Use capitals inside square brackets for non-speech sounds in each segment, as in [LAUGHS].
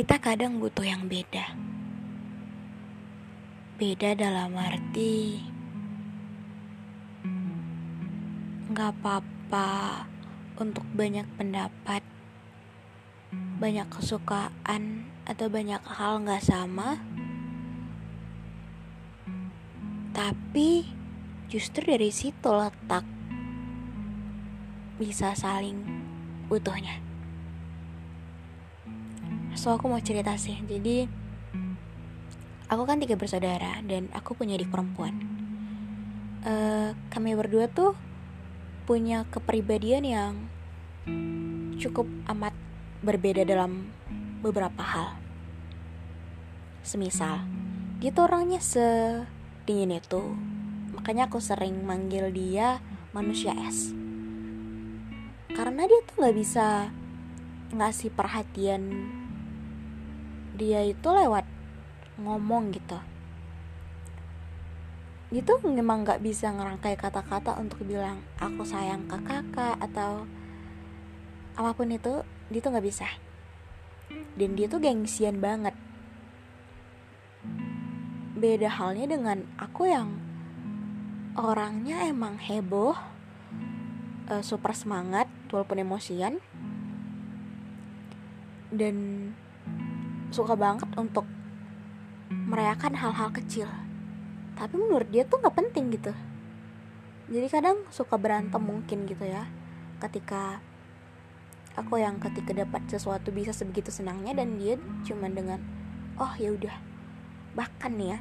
Kita kadang butuh yang beda. Beda dalam arti nggak apa-apa untuk banyak pendapat, banyak kesukaan atau banyak hal nggak sama. Tapi justru dari situ letak bisa saling butuhnya so aku mau cerita sih. Jadi aku kan tiga bersaudara dan aku punya adik perempuan. Uh, kami berdua tuh punya kepribadian yang cukup amat berbeda dalam beberapa hal. Semisal dia tuh orangnya sedingin itu. Makanya aku sering manggil dia manusia es. Karena dia tuh nggak bisa ngasih perhatian dia itu lewat ngomong gitu. Itu memang nggak bisa ngerangkai kata-kata untuk bilang aku sayang ke kakak atau apa pun itu dia tuh nggak bisa. Dan dia tuh gengsian banget. Beda halnya dengan aku yang orangnya emang heboh uh, super semangat walaupun emosian. Dan suka banget untuk merayakan hal-hal kecil. Tapi menurut dia tuh nggak penting gitu. Jadi kadang suka berantem mungkin gitu ya. Ketika aku yang ketika dapat sesuatu bisa sebegitu senangnya dan dia cuma dengan oh ya udah bahkan nih ya.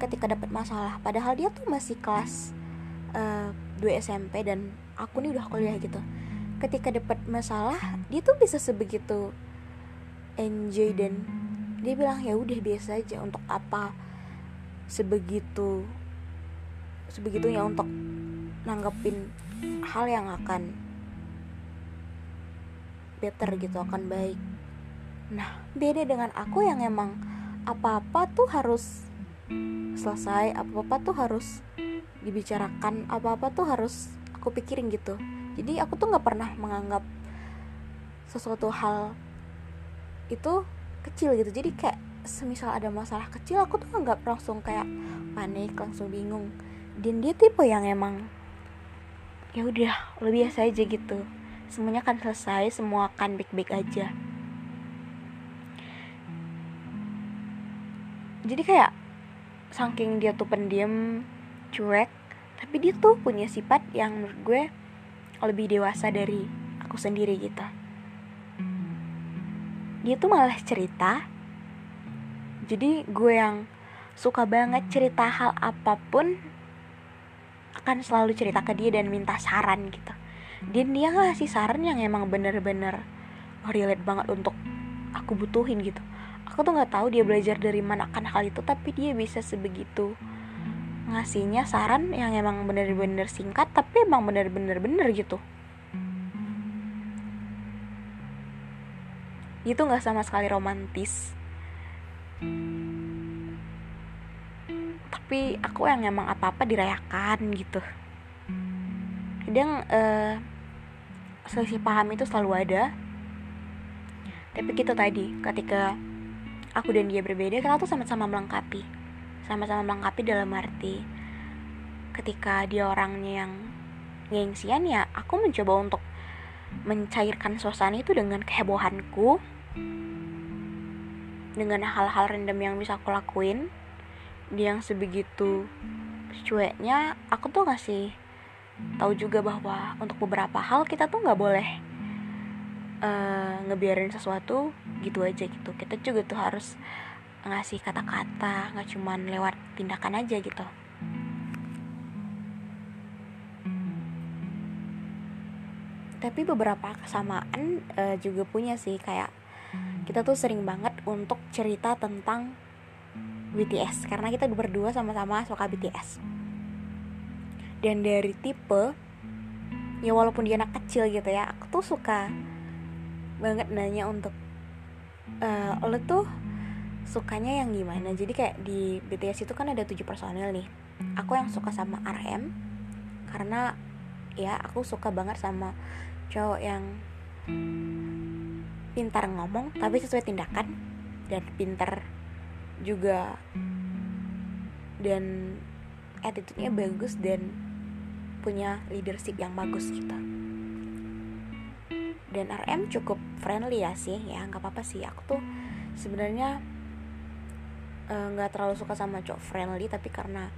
Ketika dapat masalah. Padahal dia tuh masih kelas uh, eh, 2 SMP dan aku nih udah kuliah gitu. Ketika dapat masalah dia tuh bisa sebegitu enjoy dan dia bilang ya udah biasa aja untuk apa sebegitu sebegitunya untuk nanggepin hal yang akan better gitu akan baik. Nah beda dengan aku yang emang apa-apa tuh harus selesai apa-apa tuh harus dibicarakan apa-apa tuh harus aku pikirin gitu. Jadi aku tuh nggak pernah menganggap sesuatu hal itu kecil gitu. Jadi kayak semisal ada masalah kecil aku tuh nggak langsung kayak panik langsung bingung. Dan dia tipe yang emang ya udah lebih biasa aja gitu. Semuanya kan selesai semua akan baik-baik aja. Jadi kayak saking dia tuh pendiam cuek tapi dia tuh punya sifat yang menurut gue lebih dewasa dari aku sendiri gitu dia tuh malah cerita. Jadi gue yang suka banget cerita hal apa pun akan selalu cerita ke dia dan minta saran gitu. Dan dia ngasih saran yang emang bener-bener relate banget untuk aku butuhin gitu. Aku tuh nggak tahu dia belajar dari mana kan hal itu tapi dia bisa sebegitu ngasihnya saran yang emang bener-bener singkat tapi emang bener-bener bener gitu itu nggak sama sekali romantis. Tapi aku yang emang apa-apa dirayakan gitu. Kadang uh, selisih paham itu selalu ada. Tapi gitu tadi ketika aku dan dia berbeda kita tuh sama-sama melengkapi. Sama-sama melengkapi dalam arti ketika dia orangnya yang gengsian ya aku mencoba untuk mencairkan suasana itu dengan kehebohanku dengan hal-hal random yang bisa aku lakuin dia yang sebegitu cueknya aku tuh ngasih tahu juga bahwa untuk beberapa hal kita tuh nggak boleh uh, ngebiarin sesuatu gitu aja gitu. Kita juga tuh harus ngasih kata-kata nggak cuman lewat tindakan aja gitu tapi beberapa kesamaan uh, juga punya sih kayak kita tuh sering banget untuk cerita tentang BTS karena kita berdua sama-sama suka BTS dan dari tipe ya walaupun dia anak kecil gitu ya aku tuh suka banget nanya untuk uh, lo tuh sukanya yang gimana? Jadi kayak di BTS itu kan ada tujuh personil nih. Aku yang suka sama RM karena ya aku suka banget sama cowok yang pintar ngomong tapi sesuai tindakan dan pintar juga dan attitude-nya bagus dan punya leadership yang bagus gitu. Dan RM cukup friendly ya sih ya nggak apa-apa sih. Aku tuh sebenarnya eh, nggak uh, terlalu suka sama cowok friendly tapi karena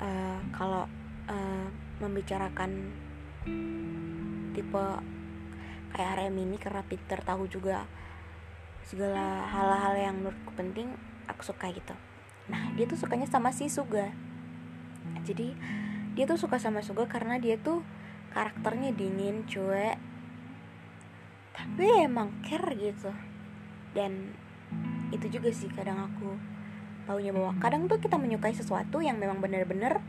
uh, kalau uh, membicarakan tipe kayak RM ini karena Peter tahu juga segala hal-hal yang menurutku penting aku suka gitu. Nah dia tuh sukanya sama si Suga. Jadi dia tuh suka sama Suga karena dia tuh karakternya dingin cuek tapi emang care gitu. Dan itu juga sih kadang aku taunya bahwa kadang tuh kita menyukai sesuatu yang memang bener-bener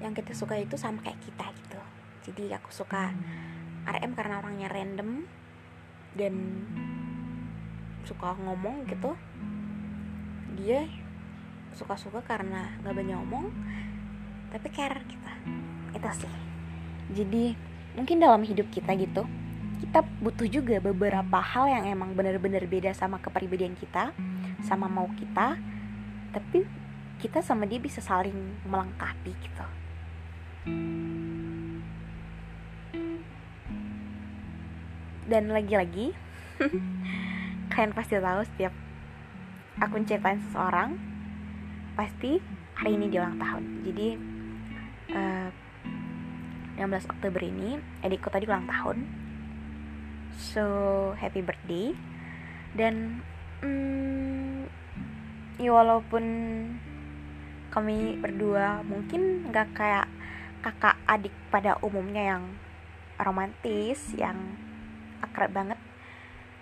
yang kita suka itu sama kayak kita gitu. Jadi aku suka RM karena orangnya random dan suka ngomong gitu. Dia suka-suka karena nggak banyak ngomong tapi care kita. Itu sih. Jadi mungkin dalam hidup kita gitu kita butuh juga beberapa hal yang emang benar-benar beda sama kepribadian kita sama mau kita tapi kita sama dia bisa saling melengkapi gitu dan lagi-lagi [LAUGHS] kalian pasti tahu setiap aku ceritain seseorang pasti hari ini dia ulang tahun. Jadi uh, eh, 16 Oktober ini adikku tadi ulang tahun. So happy birthday. Dan hmm, ya walaupun kami berdua mungkin nggak kayak kakak adik pada umumnya yang romantis yang akrab banget.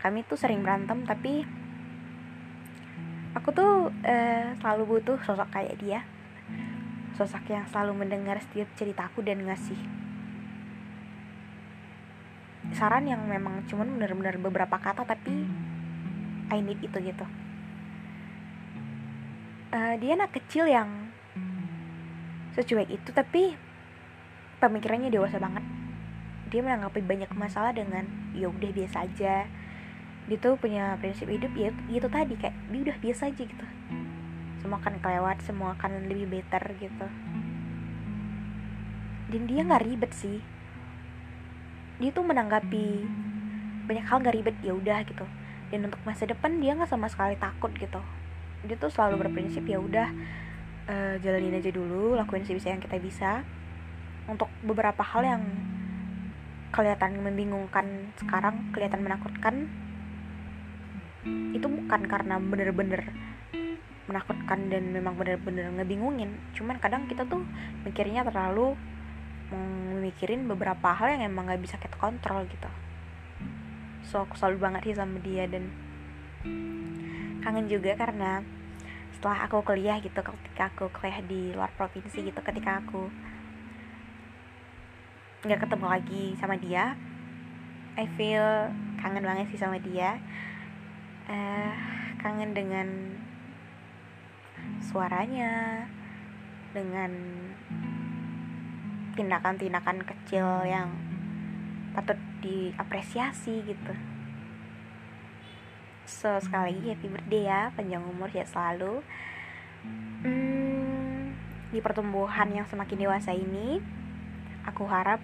Kami tuh sering berantem tapi aku tuh uh, selalu butuh sosok kayak dia. Sosok yang selalu mendengar setiap ceritaku dan ngasih saran yang memang cuman benar-benar beberapa kata tapi I need itu gitu. Uh, dia anak kecil yang secuek itu tapi pemikirannya dewasa banget dia menanggapi banyak masalah dengan ya udah biasa aja. Dia tuh punya prinsip hidup ya itu tadi kayak dia udah biasa aja gitu. Semua akan kelewat semua akan lebih better gitu. Dan dia nggak ribet sih. Dia tuh menanggapi banyak hal nggak ribet ya udah gitu. Dan untuk masa depan dia nggak sama sekali takut gitu. Dia tuh selalu berprinsip ya udah uh, jalanin aja dulu lakuin sebisa yang kita bisa. Untuk beberapa hal yang kelihatan membingungkan sekarang kelihatan menakutkan itu bukan karena bener-bener menakutkan dan memang bener-bener ngebingungin. Cuman kadang kita tuh mikirnya terlalu memikirin beberapa hal yang emang gak bisa kita kontrol gitu. So aku selalu banget sih sama dia dan kangen juga karena setelah aku kuliah gitu ketika aku kuliah di luar provinsi gitu ketika aku nggak ketemu lagi sama dia. I feel kangen banget sih sama dia. Uh, kangen dengan suaranya dengan tindakan-tindakan kecil yang patut diapresiasi gitu. So sekali lagi happy birthday ya Panjang umur ya selalu. Hmm, Di pertumbuhan yang semakin dewasa ini Aku harap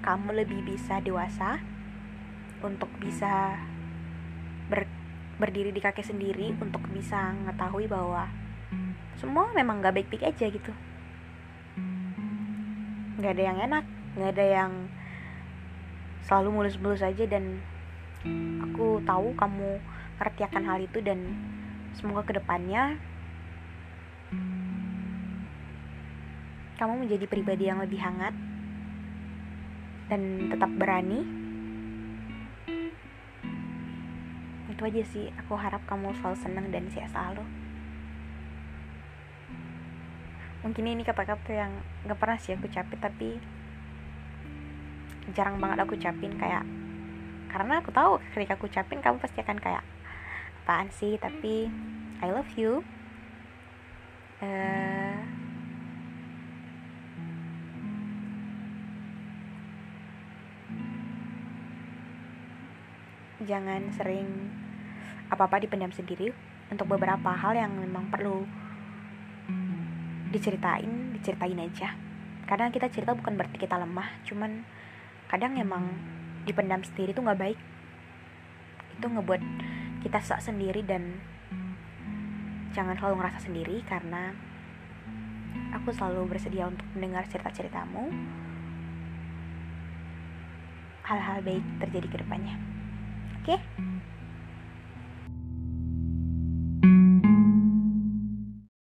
kamu lebih bisa dewasa Untuk bisa ber, berdiri di kaki sendiri Untuk bisa mengetahui bahwa Semua memang gak baik-baik aja gitu. Gak ada yang enak Gak ada yang selalu mulus-mulus aja dan aku tahu kamu ngerti akan hal itu dan semoga ke depannya kamu menjadi pribadi yang lebih hangat dan tetap berani. Itu aja sih aku harap kamu selalu senang dan sehat selalu mungkin ini kata-kata yang gak pernah sih aku ucapin tapi jarang banget aku ucapin kayak karena aku tahu ketika aku ucapin kamu pasti akan kayak apaan sih? Tapi I love you. Uh, jangan sering apa-apa dipendam sendiri untuk beberapa hal yang memang perlu diceritain diceritain aja. Kadang kita cerita bukan berarti kita lemah cuman kadang emang dipendam sendiri tuh nggak baik. Itu ngebuat kita sak sendiri dan jangan selalu ngerasa sendiri karena aku selalu bersedia untuk mendengar cerita-ceritamu. Hal-hal baik terjadi ke depannya oke okay?